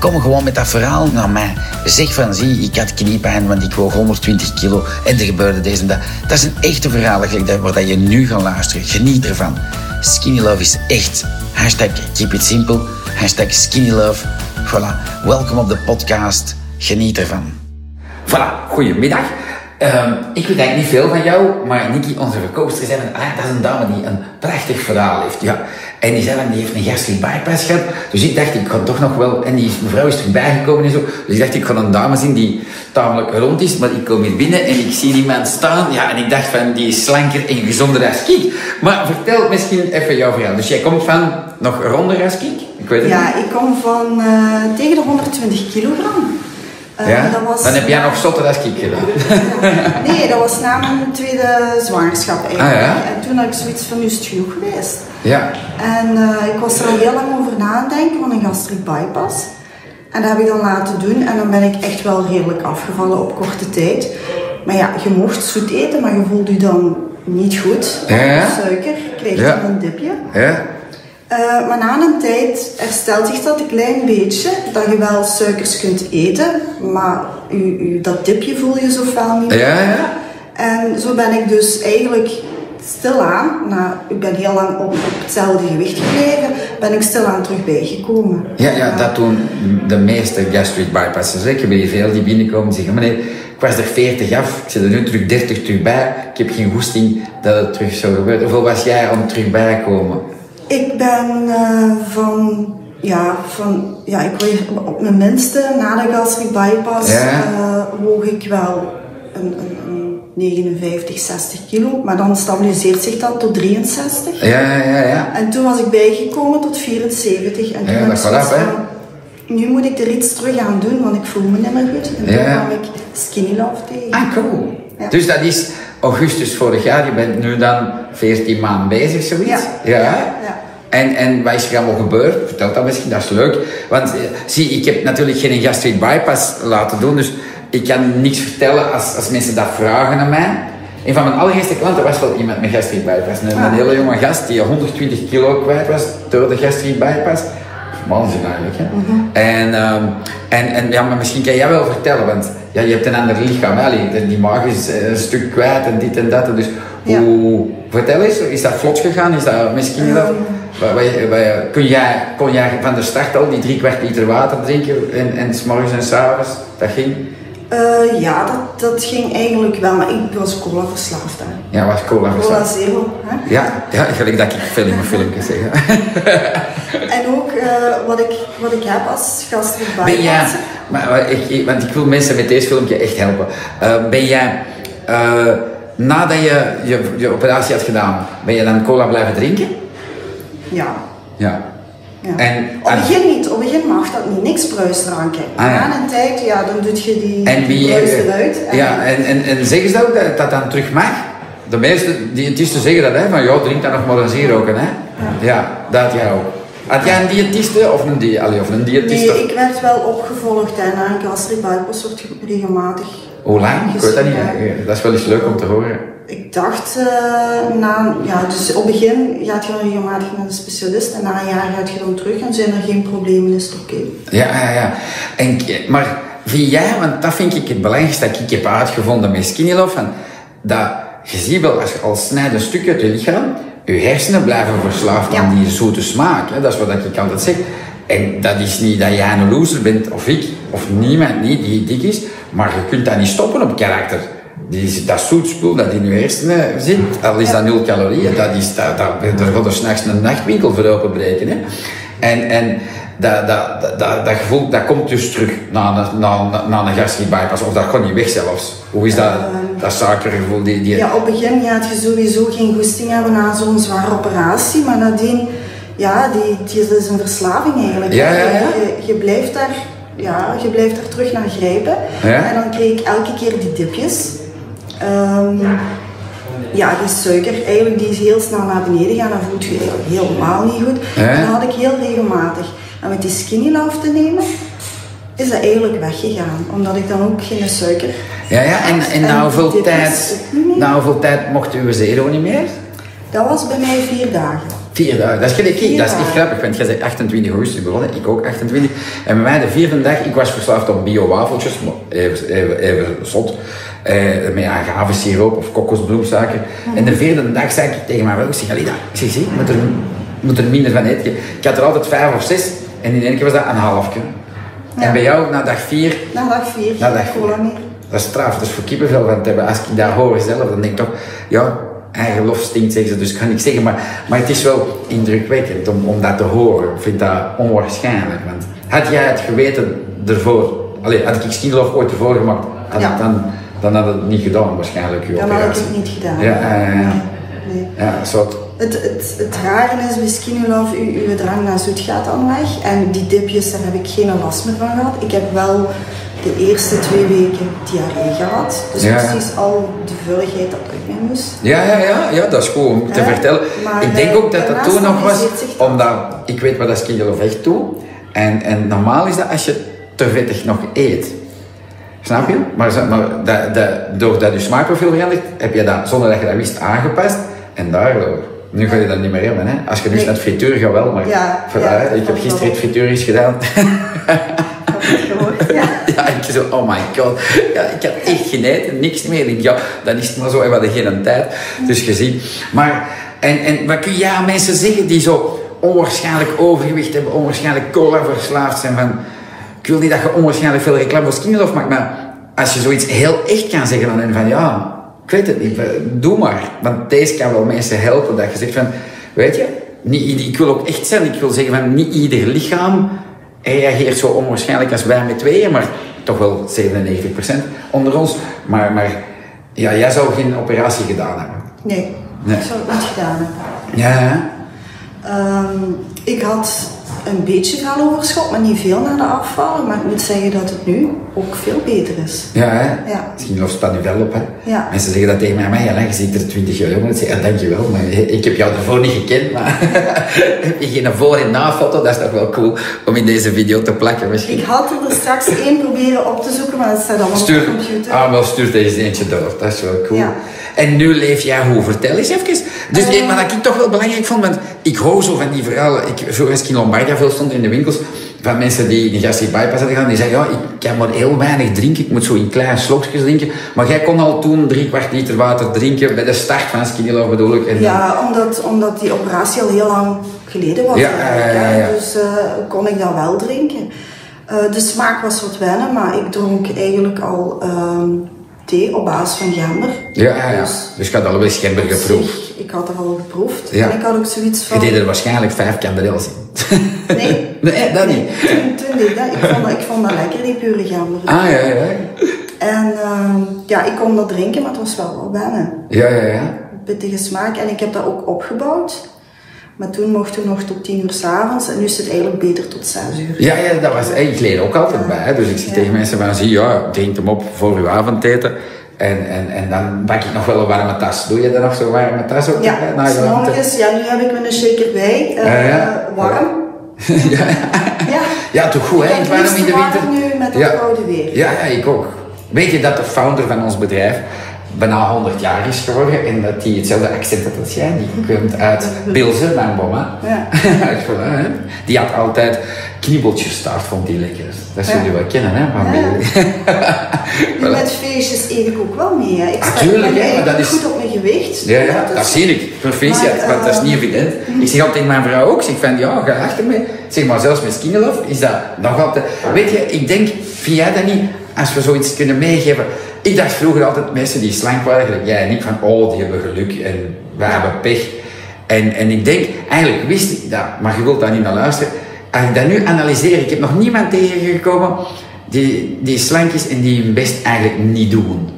Kom gewoon met dat verhaal naar mij. Zeg van, zie, ik had kniepijn, want ik woog 120 kilo en er gebeurde deze en dat. Dat is een echte verhaal waar je nu gaat luisteren. Geniet ervan. Skinny Love is echt. Hashtag keep it simple. Hashtag skinny love. Voilà. Welkom op de podcast. Geniet ervan. Voilà. Goedemiddag. Um, ik weet eigenlijk niet veel van jou, maar Nikki, onze verkoopster, zei van, ah, dat is een dame die een prachtig verhaal heeft. Ja. En die zei van, die heeft een gastric bypass gehad. Dus ik dacht, ik kan toch nog wel... En die mevrouw is erbij gekomen en zo. Dus ik dacht, ik ga een dame zien die tamelijk rond is. Maar ik kom hier binnen en ik zie iemand staan. Ja, en ik dacht van, die is slanker en gezonder als ik. Maar vertel misschien even jouw verhaal. Dus jij komt van nog ronder als ik? Ik weet het ja, niet. ik kom van uh, tegen de 120 kilogram. Uh, ja? dat was, dan heb jij nog zotter als ik gedaan. nee, dat was na mijn tweede zwangerschap eigenlijk. Ah, ja? En toen had ik zoiets van, nu is het genoeg geweest. Ja. En uh, ik was er al heel lang over nadenken van een gastric bypass. En dat heb ik dan laten doen en dan ben ik echt wel redelijk afgevallen op korte tijd. Maar ja, je mocht zoet eten, maar je voelde je dan niet goed. Ja, ja. Suiker, kreeg je dan een dipje. Ja. Uh, maar na een tijd herstelt zich dat een klein beetje, dat je wel suikers kunt eten, maar u, u, dat dipje voel je zo fel niet meer. Ja, ja. En zo ben ik dus eigenlijk stilaan, nou, ik ben heel lang op, hetzelfde gewicht gebleven, ben ik stilaan terug bijgekomen. Ja, ja, dat doen de meeste gastric bypasses. Ik heb hier veel die binnenkomen en zeggen, meneer, ik was er 40 af, ik zit er nu terug 30 terug bij, ik heb geen goesting dat het terug zou gebeuren. Hoeveel was jij om terug bij te komen? Ik ben uh, van, ja, van, ja, ik weeg op mijn minste, na de gastric bypass, ja. uh, woog ik wel een, een, een 59, 60 kilo, maar dan stabiliseert zich dat tot 63. Ja, ja, ja. ja. En toen was ik bijgekomen tot 74. En toen ja, dat gaat af, hè? Nu moet ik er iets terug aan doen, want ik voel me niet meer goed. En toen kwam ik Skinny Love tegen. Ah, cool. Ja. Dus dat is augustus vorig jaar, je bent nu dan 14 maanden bezig, zoiets? Ja. ja. ja. En, en wat is er allemaal gebeurd? Vertel dat misschien, dat is leuk. Want eh, zie, ik heb natuurlijk geen gastric bypass laten doen, dus ik kan niks vertellen als, als mensen dat vragen aan mij. Een van mijn allereerste klanten was wel iemand met gastric bypass. Een, een hele jonge gast die 120 kilo kwijt was door de gastric bypass. Waanzin eigenlijk. Hè? Mm -hmm. en, um, en, en ja, maar misschien kan jij wel vertellen, want ja, je hebt een ander lichaam. Hè? Die maag is een stuk kwijt en dit en dat. Dus hoe, vertel eens, is dat vlot gegaan? Is dat misschien wel... Kun jij, kon jij van de start al die drie kwart liter water drinken en, en s morgens en s avonds? Dat ging? Uh, ja, dat, dat ging eigenlijk wel, maar ik was cola verslaafd. Hè. Ja, was cola verslaafd? Cola zero. Hè? Ja, ja, gelijk dat ik in mijn filmpjes zeg. en ook uh, wat, ik, wat ik heb als gastric jij, maar, ik, want ik wil mensen met deze filmpje echt helpen. Uh, ben jij, nadat je, je je operatie had gedaan, ben je dan cola blijven drinken? Ja. Ja. Ja. En, op het begin niet, op het begin mag dat niet, niks bruisdranken. Ah, ja. Na een tijd, ja, dan doet je die, en wie, bruis eruit. En ja, en, en, en zeggen ze ook dat dat dan terug mag? De meeste diëtisten zeggen dat, hè, van ja, drink dan nog maar een zeeroken, hè. Ja. ja, dat jij ook. Had jij een diëtiste of een, di of een diëtiste? Nee, ik werd wel opgevolgd en een gastric bypass wordt regelmatig Hoe lang? Ik weet dat niet. Dat is wel eens leuk om te horen ik dacht, uh, na, ja, dus op het begin gaat je regelmatig naar de specialist en na een jaar gaat je dan terug en zijn er geen problemen, is het oké. Okay. Ja, ja, ja. En, maar vind jij, want dat vind ik het belangrijkste dat ik heb uitgevonden met Skinny Love, dat je ziet wel, als je al snijdt een stukje uit je lichaam, je hersenen blijven verslaafd aan die zoete smaak. Hè? Dat is wat ik altijd zeg. En dat is niet dat jij een loser bent, of ik, of niemand niet die dik is, maar je kunt dat niet stoppen op karakter die, dat zoetspul dat in je hersenen zit, al is dat nul calorieën, dat is, dat, dat, daar gaat er s'nachts een nachtwinkel voor openbreken. Hè. En, en dat, dat, dat, dat, gevoel dat komt dus terug na, na, na een gastric bypass, of dat gaat niet weg zelfs. Hoe is dat, dat suikergevoel? Die, die... Ja, op het begin gaat je sowieso geen goesting hebben na zo'n zware operatie, maar nadien, ja, die, die, dat is een verslaving eigenlijk. Ja, ja, ja. Je, je blijft daar ja, je blijft er terug naar grijpen. Ja? En dan kreeg ik elke keer die dipjes. Ehm, ja, die suiker, eigenlijk die is heel snel naar beneden gaan. Dan voelt je eigenlijk helemaal niet goed. En dat had ik heel regelmatig. En met die skinny love te nemen, is dat eigenlijk weggegaan. Omdat ik dan ook geen suiker Ja, ja. En, en En na hoeveel tijd, na hoeveel tijd mocht uw zero niet meer? Dat was bij mij vier dagen. Vier dagen. Dat is gelijk Dat is echt grappig, want jij bent 28 augustus begonnen, ik ook 28. En bij mij de vierde dag, ik was verslaafd op bio-wafeltjes, maar even, even, even zot. Eh, met agavesiroop of kokosbloemsuiker. En de vierde dag zei ik tegen mijn vrouw, ik zeg, Alida, ik zeg, zie, moet er, moet er minder van eten. Ik had er altijd vijf of zes en in één keer was dat een halfje. En bij jou, na dag vier, Na dag vier, Na dag meer. dat is straf, dat is voor kippenvel van te hebben. Als ik dat hoor zelf, dan denk ik toch, ja, eigen lof stinkt, zeggen ze, dus kan ik zeggen. Maar, maar het is wel indrukwekkend om, om dat te horen. Ik vind dat onwaarschijnlijk. Want had jij het geweten ervoor, allee, had ik skinlof ooit ervoor gemaakt, had Ja. ik dan, dan had het niet gedaan waarschijnlijk, je Dan had ik operatie. het niet gedaan. Ja, ja, ja. ja. Nee. Ja, soort. Het, het, het rare is bij Love, uw, uw drang naar zoet gaat dan weg. En die dipjes, daar heb ik geen last meer van gehad. Ik heb wel de eerste twee weken diarree gehad. Dus Ja. precies al de vulligheid dat uit mij moest. Ja, ja, ja, ja, dat is goed om te Ja, vertellen. ik denk eh, ook dat dat toen nog was, dat. omdat ik weet wat dat skinlof echt doet. En, en normaal is dat als je te vettig nog eet. Snap je? Maar, maar dat, dat, doordat je smaakprofiel verandert, heb je dat zonder dat je dat wist aangepast. En daardoor, nu ga je dat niet meer hebben. Hè? Als je nu Nee. naar het frituur gaat wel, maar Ja, voor- ja, hè, dat ik heb gisteren het frituur eens gedaan. Heb gehoord. Ja. Ja, ik zo, oh my god. Ja, ik had echt geneten, niks meer. Ik denk, ja, dan is het maar zo, en we hadden geen tijd. Dus gezien. Maar, en, en wat kun jij aan mensen zeggen die zo onwaarschijnlijk overgewicht hebben, onwaarschijnlijk cola verslaafd zijn van... Ik wil niet dat je onwaarschijnlijk veel reclame voor Skinny maakt, maar als je zoiets heel echt kan zeggen aan hen van, ja, ik weet het niet, doe maar. Want deze kan wel mensen helpen, dat je zegt van, weet je, niet, ik wil ook echt zijn, ik wil zeggen van, niet ieder lichaam reageert zo onwaarschijnlijk als wij met tweeën, maar toch wel 97% onder ons. Maar, maar ja, jij zou geen operatie gedaan hebben. Nee, Nee. ik zou het niet gedaan hebben. Ja? Ehm, ik had een beetje veloverschot, maar niet veel na de afvallen. Maar ik moet zeggen dat het nu ook veel beter is. Ja, hè? Ja. Misschien of staat nu wel op, hè? Ja. Mensen zeggen dat tegen mij, maar ja, je ziet er 20 jaar jong uit. Ik zeg, ja, dankjewel, maar ik heb jou ervoor niet gekend, maar heb je geen voor- en na-foto? Dat is toch wel cool om in deze video te plakken misschien. Ik had er straks één proberen op te zoeken, maar het staat allemaal Stuur, op de computer. ah, wel stuur deze eentje door, dat is wel cool. Ja. En nu leef jij hoe? Vertel eens even. Dus Eh. eh, wat ik toch wel belangrijk vond, want ik hoor zo van die verhalen, ik, vroeger als ik in Lombardia veel stond in de winkels, van mensen die een gastric bypass hadden gedaan, die zeggen, ja, ik kan maar heel weinig drinken, ik moet zo in kleine slokjes drinken. Maar jij kon al toen drie kwart liter water drinken, bij de start van Skinny Love bedoel ik. En, Ja, omdat, omdat die operatie al heel lang geleden was. Ja, ja, ja. Dus eh, kon ik dat wel drinken. Eh, de smaak was wat wennen, maar ik dronk eigenlijk al ehm, thee op basis van gember. ja, ja, ja. Dus Dus ik had al wel eens gember geproefd. Ik had er al geproefd. Ja. En ik had ook zoiets Je van... deed er waarschijnlijk vijf kanderels in. Nee. Nee, dat niet. Toen, toen deed dat. Ik vond, dat, ik vond dat lekker, die pure gember. Ah, ja, ja. En ehm, ja, ik kon dat drinken, maar het was wel wel wennen. Ja, ja, ja. Pittige smaak. En ik heb dat ook opgebouwd. Maar toen mochten we nog tot tien uur s'avonds. En nu is het eigenlijk beter tot zes uur. Ja, ja, dat was, ik leer ook altijd bij. hè. Dus ik Ja. tegen mensen van, zie ja, drink hem op voor uw avondeten. En, en, en dan bak ik nog wel een warme tas. Doe je dan nog zo'n warme tas ook? Ja, hè, s'morgens, ja, nu heb ik me een shaker bij. eh. Warm. ja. Ja. ja, toch goed, hè? In het warm in de winter. nu met dat ja. koude weer. Ja, ja, ik ook. Weet je dat de founder van ons bedrijf bijna 100 jaar is geworden en dat hij hetzelfde accent had als jij? Die komt uit Pilsen, Langboom, hè? Ja. Die had altijd knibbeltjestaart, vond hij lekker. Dat zullen Ja. jullie wel kennen, hè? Van Ja. die- met feestjes eet ik ook wel mee. Hè. Ik sta Natuurlijk, hè, maar dat is- goed op mijn gewicht. Ja, ja, dat zie ik. Proficiat, Maar, want dat is niet eh, evident. Ik zeg altijd tegen mijn vrouw ook, ik zeg van ja, ga achter me. Zeg maar, zelfs met Skinny Love is dat nog altijd... Weet je, ik denk, vind jij dat niet, als we zoiets kunnen meegeven... Ik dacht vroeger altijd, mensen die slank waren, gelijk jij en ik, van oh, die hebben geluk en wij hebben pech. En, en ik denk, eigenlijk wist ik dat, maar je wilt daar niet naar luisteren. Als ik dat nu analyseer, ik heb nog niemand tegengekomen die, die slank is en die hun best eigenlijk niet doen.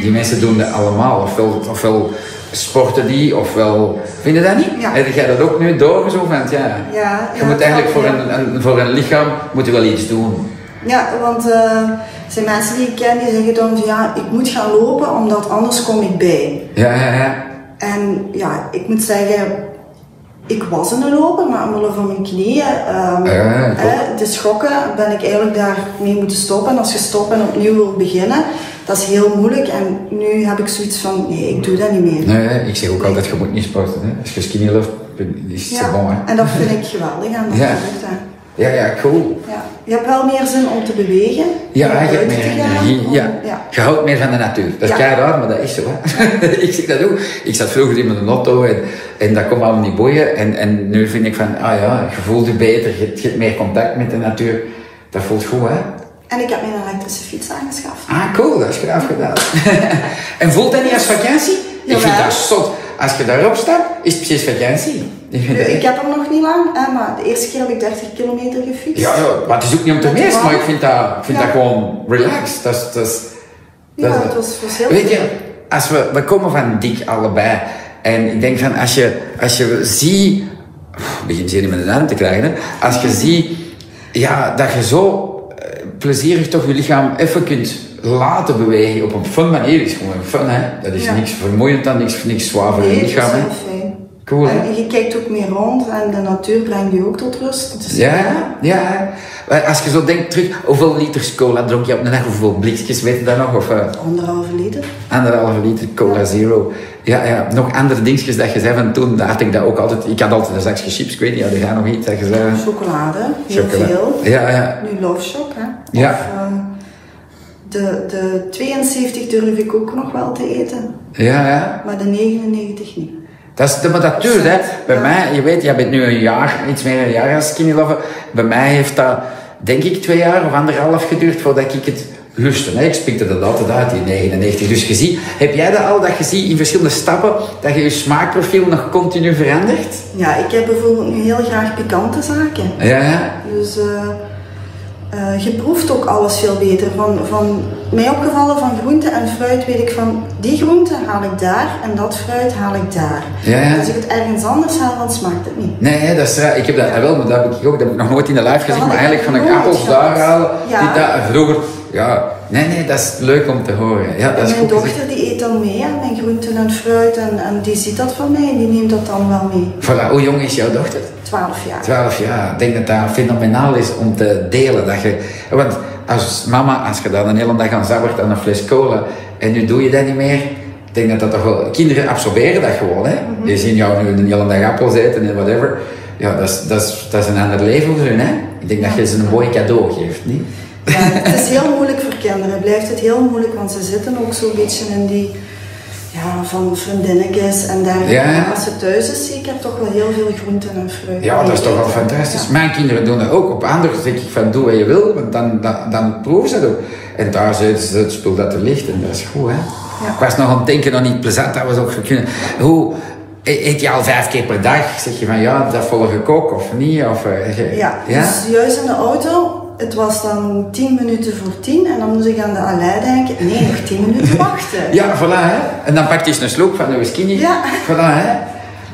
Die mensen doen dat allemaal, ofwel, ofwel sporten die, ofwel... Vind je dat niet? Ja. Heb jij dat ook nu door? Zo van, ja, Ja, je moet eigenlijk voor een, een, voor een lichaam moet je wel iets doen. Ja, want uh, er zijn mensen die ik ken die zeggen dan van ja, ik moet gaan lopen omdat anders kom ik bij. Ja, ja, ja. En ja, ik moet zeggen, ik was een loper, maar omwille van mijn knieën, um, ja, de schokken, ben ik eigenlijk daarmee moeten stoppen. En als je stopt en opnieuw wil beginnen, dat is heel moeilijk. En nu heb ik zoiets van, nee, ik doe dat niet meer. Nee, ik zeg ook altijd, je moet niet sporten. Hè. Als je skinny loopt, is het ja, bon. Hè. En dat vind ik geweldig aan dat ja. Ja, ja, cool. Ja. Je hebt wel meer zin om te bewegen. Ja, meer energie. Ja. ja. Je houdt meer van de natuur. Dat is ja. raar, maar dat is zo. Hè. ik zeg dat ook. Ik zat vroeger in mijn auto en, en dat komt allemaal niet boeien. En, en nu vind ik van, ah ja, je voelt je beter, je, je hebt meer contact met de natuur. Dat voelt goed, hè? En ik heb mijn elektrische fiets aangeschaft. Ah, cool, dat is graag gedaan. en voelt dat niet als vakantie? Ik vind dat zot. Als je daarop staat, is het precies vakantie. Ik, ik heb hem nog niet lang, hè, maar de eerste keer heb ik 30 kilometer gefietst. Ja, ja maar het is ook niet om te meest, maar ik vind dat, ik vind dat gewoon relaxed. Dat is, dat is, ja, dat het was, was heel Weet je, als we, we komen van dik allebei. En ik denk van, als je, als je ziet... Ik begin niet met de naam te krijgen, hè. Als je ziet ja, dat je zo plezierig toch je lichaam even kunt laten bewegen op een fun manier. is gewoon fun, hè. Dat is niks vermoeiend dan, niks, niks zwaar voor je lichaam, hè. Cool, en je kijkt ook meer rond en de natuur brengt je ook tot rust. Dus ja, ja. Als je zo denkt terug, hoeveel liters cola dronk je op een dag? Hoeveel blikjes, weet je dat nog? Of, uh, anderhalve liter. Anderhalve liter cola zero. Ja, ja, nog andere dingetjes dat je zei van toen, had ik dat ook altijd. Ik had altijd een zakje chips, ik weet niet, had jij nog iets dat je zei? Chocolade, heel veel. Ja, ja. Nu Love Shop, hè. Ja. Of, uh, de, de 72 durf ik ook nog wel te eten. Ja, ja. Maar de 99 niet. Dat is, maar dat duurt, hè. Bij mij, je weet, jij bent nu een jaar, iets meer een jaar als skinny lover. Bij mij heeft dat, denk ik, twee jaar of anderhalf geduurd voordat ik het lustte. Hè. Ik spikte dat altijd uit, die 99. Dus je ziet, heb jij dat al, dat je ziet in verschillende stappen, dat je je smaakprofiel nog continu verandert? Ja, ik heb bijvoorbeeld nu heel graag pikante zaken. Ja, ja. Dus... Uh uh, je proeft ook alles veel beter. Van, van mij opgevallen van groente en fruit weet ik van die groente haal ik daar en dat fruit haal ik daar. Ja, ja. Als ik het ergens anders haal, dan smaakt het niet. Nee, dat is raar. Ik heb dat wel, maar dat heb ik ook dat heb ik nog nooit in de live gezien. Maar eigenlijk van ik appels daar halen. Ja. Die dat, vroeger, ja, nee, nee, dat is leuk om te horen. Ja, dat is mijn dochter die eet dan mee, mijn groenten en fruit. En, en die ziet dat van mij en die neemt dat dan wel mee. Voilà. Hoe jong is jouw dochter? 12 jaar. 12 jaar. Ik denk dat dat fenomenaal is om te delen. Dat je, want als mama, als je dan een hele dag aan zabbert aan een fles cola en nu doe je dat niet meer, ik denk dat dat toch wel... Kinderen absorberen dat gewoon, hè. Mm Die zien jou nu een hele dag appels eten en whatever. Ja, dat is, dat is, dat is een ander leven voor hun, hè. Ik denk dat je ze een mooi cadeau geeft, niet? Ja, het is heel moeilijk voor kinderen. Blijft het heel moeilijk, want ze zitten ook zo'n beetje in die ja, van vriendinnetjes en daar ja. als ze thuis is, zie ik er toch wel heel veel groenten en fruit. Ja, dat is toch wel fantastisch. Mijn kinderen doen dat ook. Op anderen zeg ik van doe wat je wil, want dan, dan, dan proeven ze het ook. En daar zit het spul dat er ligt en dat is goed hè. Ja. Ik was nog aan het denken, nog niet plezant, dat was ook kunnen. Hoe, e-, Eet je al vijf keer per dag? Zeg je van ja, dat volg ik ook of niet? Of, uh, ja, ja, dus juist in de auto het was dan 10 minuten voor 10 en dan moest ik aan de allei denken, nee, nog 10 minuten wachten. ja, voilà, hè. En dan pak je eens een sloop van de whisky. Ja. Voilà, hè.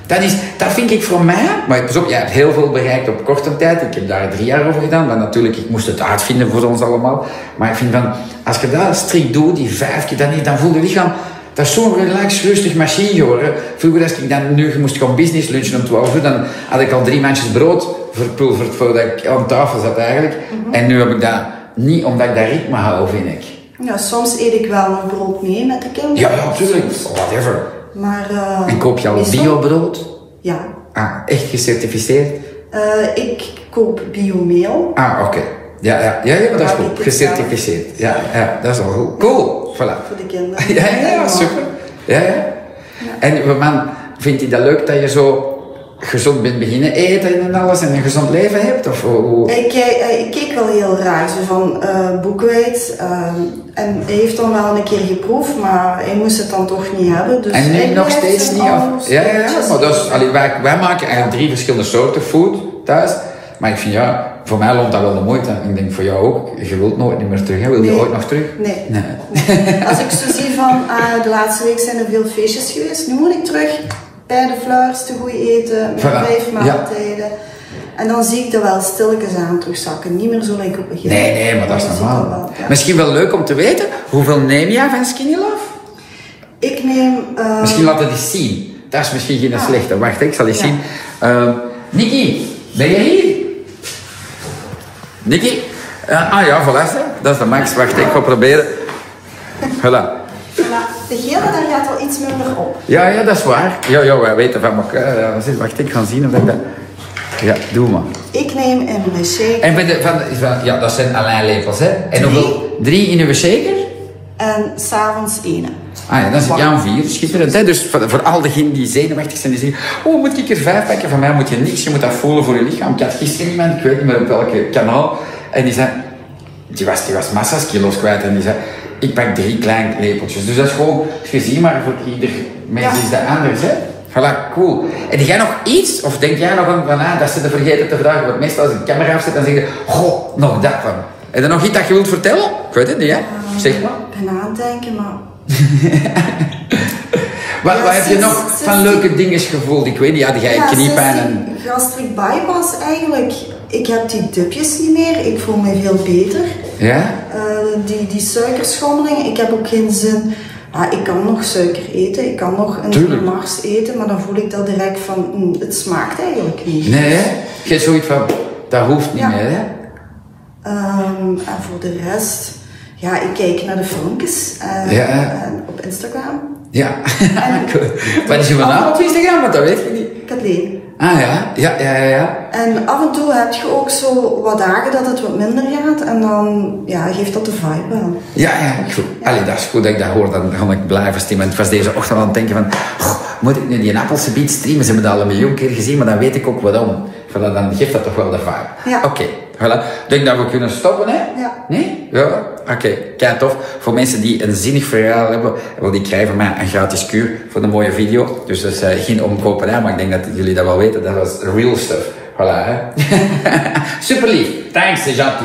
Dat, is, dat vind ik voor mij, maar pas op, je hebt heel veel bereikt op korte tijd. Ik heb daar drie jaar over gedaan, maar natuurlijk, ik moest het uitvinden voor ons allemaal. Maar ik vind van, als je dat strikt doet, die vijf keer, dan, dan voel je lichaam dat is zo'n relax, rustig machine geworden. Vroeger als ik dan nu moest gaan business lunchen om 12 uur, dan had ik al drie mandjes brood verpulverd voordat ik aan tafel zat eigenlijk. Mhm. En nu heb ik dat niet omdat ik dat ritme hou, vind ik. Ja, soms eet ik wel een brood mee met de kinderen. Ja, ja, natuurlijk. Whatever. Maar... Uh, en koop je al biobrood? Ja. Ah, echt gecertificeerd? Uh, ik koop biomeel. Ah, oké. Ja, ja, ja, ja, dat is goed. Gecertificeerd. Ja, ja, dat is wel goed. Cool. Voilà. Voor de kinderen. Ja, ja, ja super. Ja, ja. En man, vindt hij dat leuk dat je zo gezond bent beginnen eten en alles en een gezond leven hebt? Of hoe? Ik, eh, ik keek wel heel raar, zo van uh, boekwijd. Uh, en hij heeft dan wel een keer geproefd, maar hij moest het dan toch niet hebben. Dus en nu nog steeds niet? Of? Ja, ja, ja. Maar dat is, allee, wij, wij maken eigenlijk drie verschillende soorten food thuis. Maar ik vind ja, voor mij loont dat wel de moeite. Ik denk voor jou ook. Je wilt nooit meer terug. Hè? Wil je ooit nog terug? Nee. nee. Als ik zo zie van uh, de laatste week zijn er veel feestjes geweest. Nu moet ik terug bij de flowers te goed eten. Met vijf maaltijden. En dan zie ik dat wel stilletjes aan terugzakken. Niet meer zo lekker op het begin. Nee, nee, maar dat is normaal. wel, ja. Misschien wel leuk om te weten, hoeveel neem jij van Skinny Love? Ik neem... eh, Misschien laten we eens zien. Dat is misschien geen Ah. slechte. Wacht, ik zal eens Ja. zien. Ehm Nicky, ben je hier? Nicky? Eh, ah ja, voilà. Dat is de max. Wacht, ik ga proberen. Voilà. De gele, daar gaat wel iets minder op. Ja, ja, dat is waar. Ja, ja, wij weten van elkaar. Wacht, ik ga zien of ik dat... Ja, doe maar. Ik neem mijn shaker En bij de, van, van, ja, dat zijn alleen lepels, hè? En hoeveel? Drie in uw shaker? en s'avonds ene. Ah ja, dan zit je aan vier. Schitterend, hè? Dus voor, voor al diegenen die zenuwachtig zijn, die zeggen... Oh, moet ik er vijf pakken? Van mij moet je niks. Je moet dat voelen voor je lichaam. Ik had gisteren iemand, ik weet niet meer op welke kanaal. En die zei... Die was, die was massa's kilo's kwijt. En die zei... Ik pak drie kleine lepeltjes. Dus dat is gewoon... Je ziet maar, voor ieder mens Ja. is dat anders, hè? Voilà, cool. En jij nog iets? Of denk jij nog aan van, ah, dat ze te vergeten te vragen? Want meestal als een camera afzet, dan zeg je... Goh, nog dat van. En er nog iets dat je wilt vertellen? Ik weet het niet, hè? Zeg maar. Ik ben aan het denken, maar... Wat, Ja, wat heb je nog van leuke dingen gevoeld? Ik weet niet, had jij Ja, kniepijn en... gastric bypass eigenlijk. Ik heb die dipjes niet meer. Ik voel me veel beter. Ja? Eh, die, die suikerschommeling, ik heb ook geen zin. Ja, ik kan nog suiker eten, ik kan nog een Tuurlijk. mars eten, maar dan voel ik dat direct van, mm, het smaakt eigenlijk niet. Nee, hè? Je hebt zoiets van, dat hoeft niet Ja. meer, hè? Ehm, en voor de rest, ja, ik kijk naar de filmpjes eh, Ja. en op Instagram. Ja. Cool. Wat is je naam op Instagram? Want dat weet je niet. Kathleen. Ah ja, ja, ja, ja. ja. En af en toe heb je ook zo wat dagen dat het wat minder gaat en dan ja, geeft dat de vibe wel. Ja, ja, goed. Allee, dat is goed dat ik dat hoor. Dan ga ik blijven stemmen. Ik was deze ochtend aan het denken van... "Goh, moet ik nu die Appelse beat streamen? Ze hebben dat al een miljoen keer gezien, maar dan weet ik ook waarom. Voilà, dan geeft dat toch wel de vibe. Ja. Oké, voilà. Ik denk dat we kunnen stoppen, hè? Ja. Nee? Ja? Oké, kijk tof. Voor mensen die een zinnig verhaal hebben, wel, die krijgen van mij een gratis kuur voor een mooie video. Dus dat is eh, geen omkoperij, maar ik denk dat jullie dat wel weten. Dat was real stuff. Voilà, hè? Super lief. Thanks, Janti.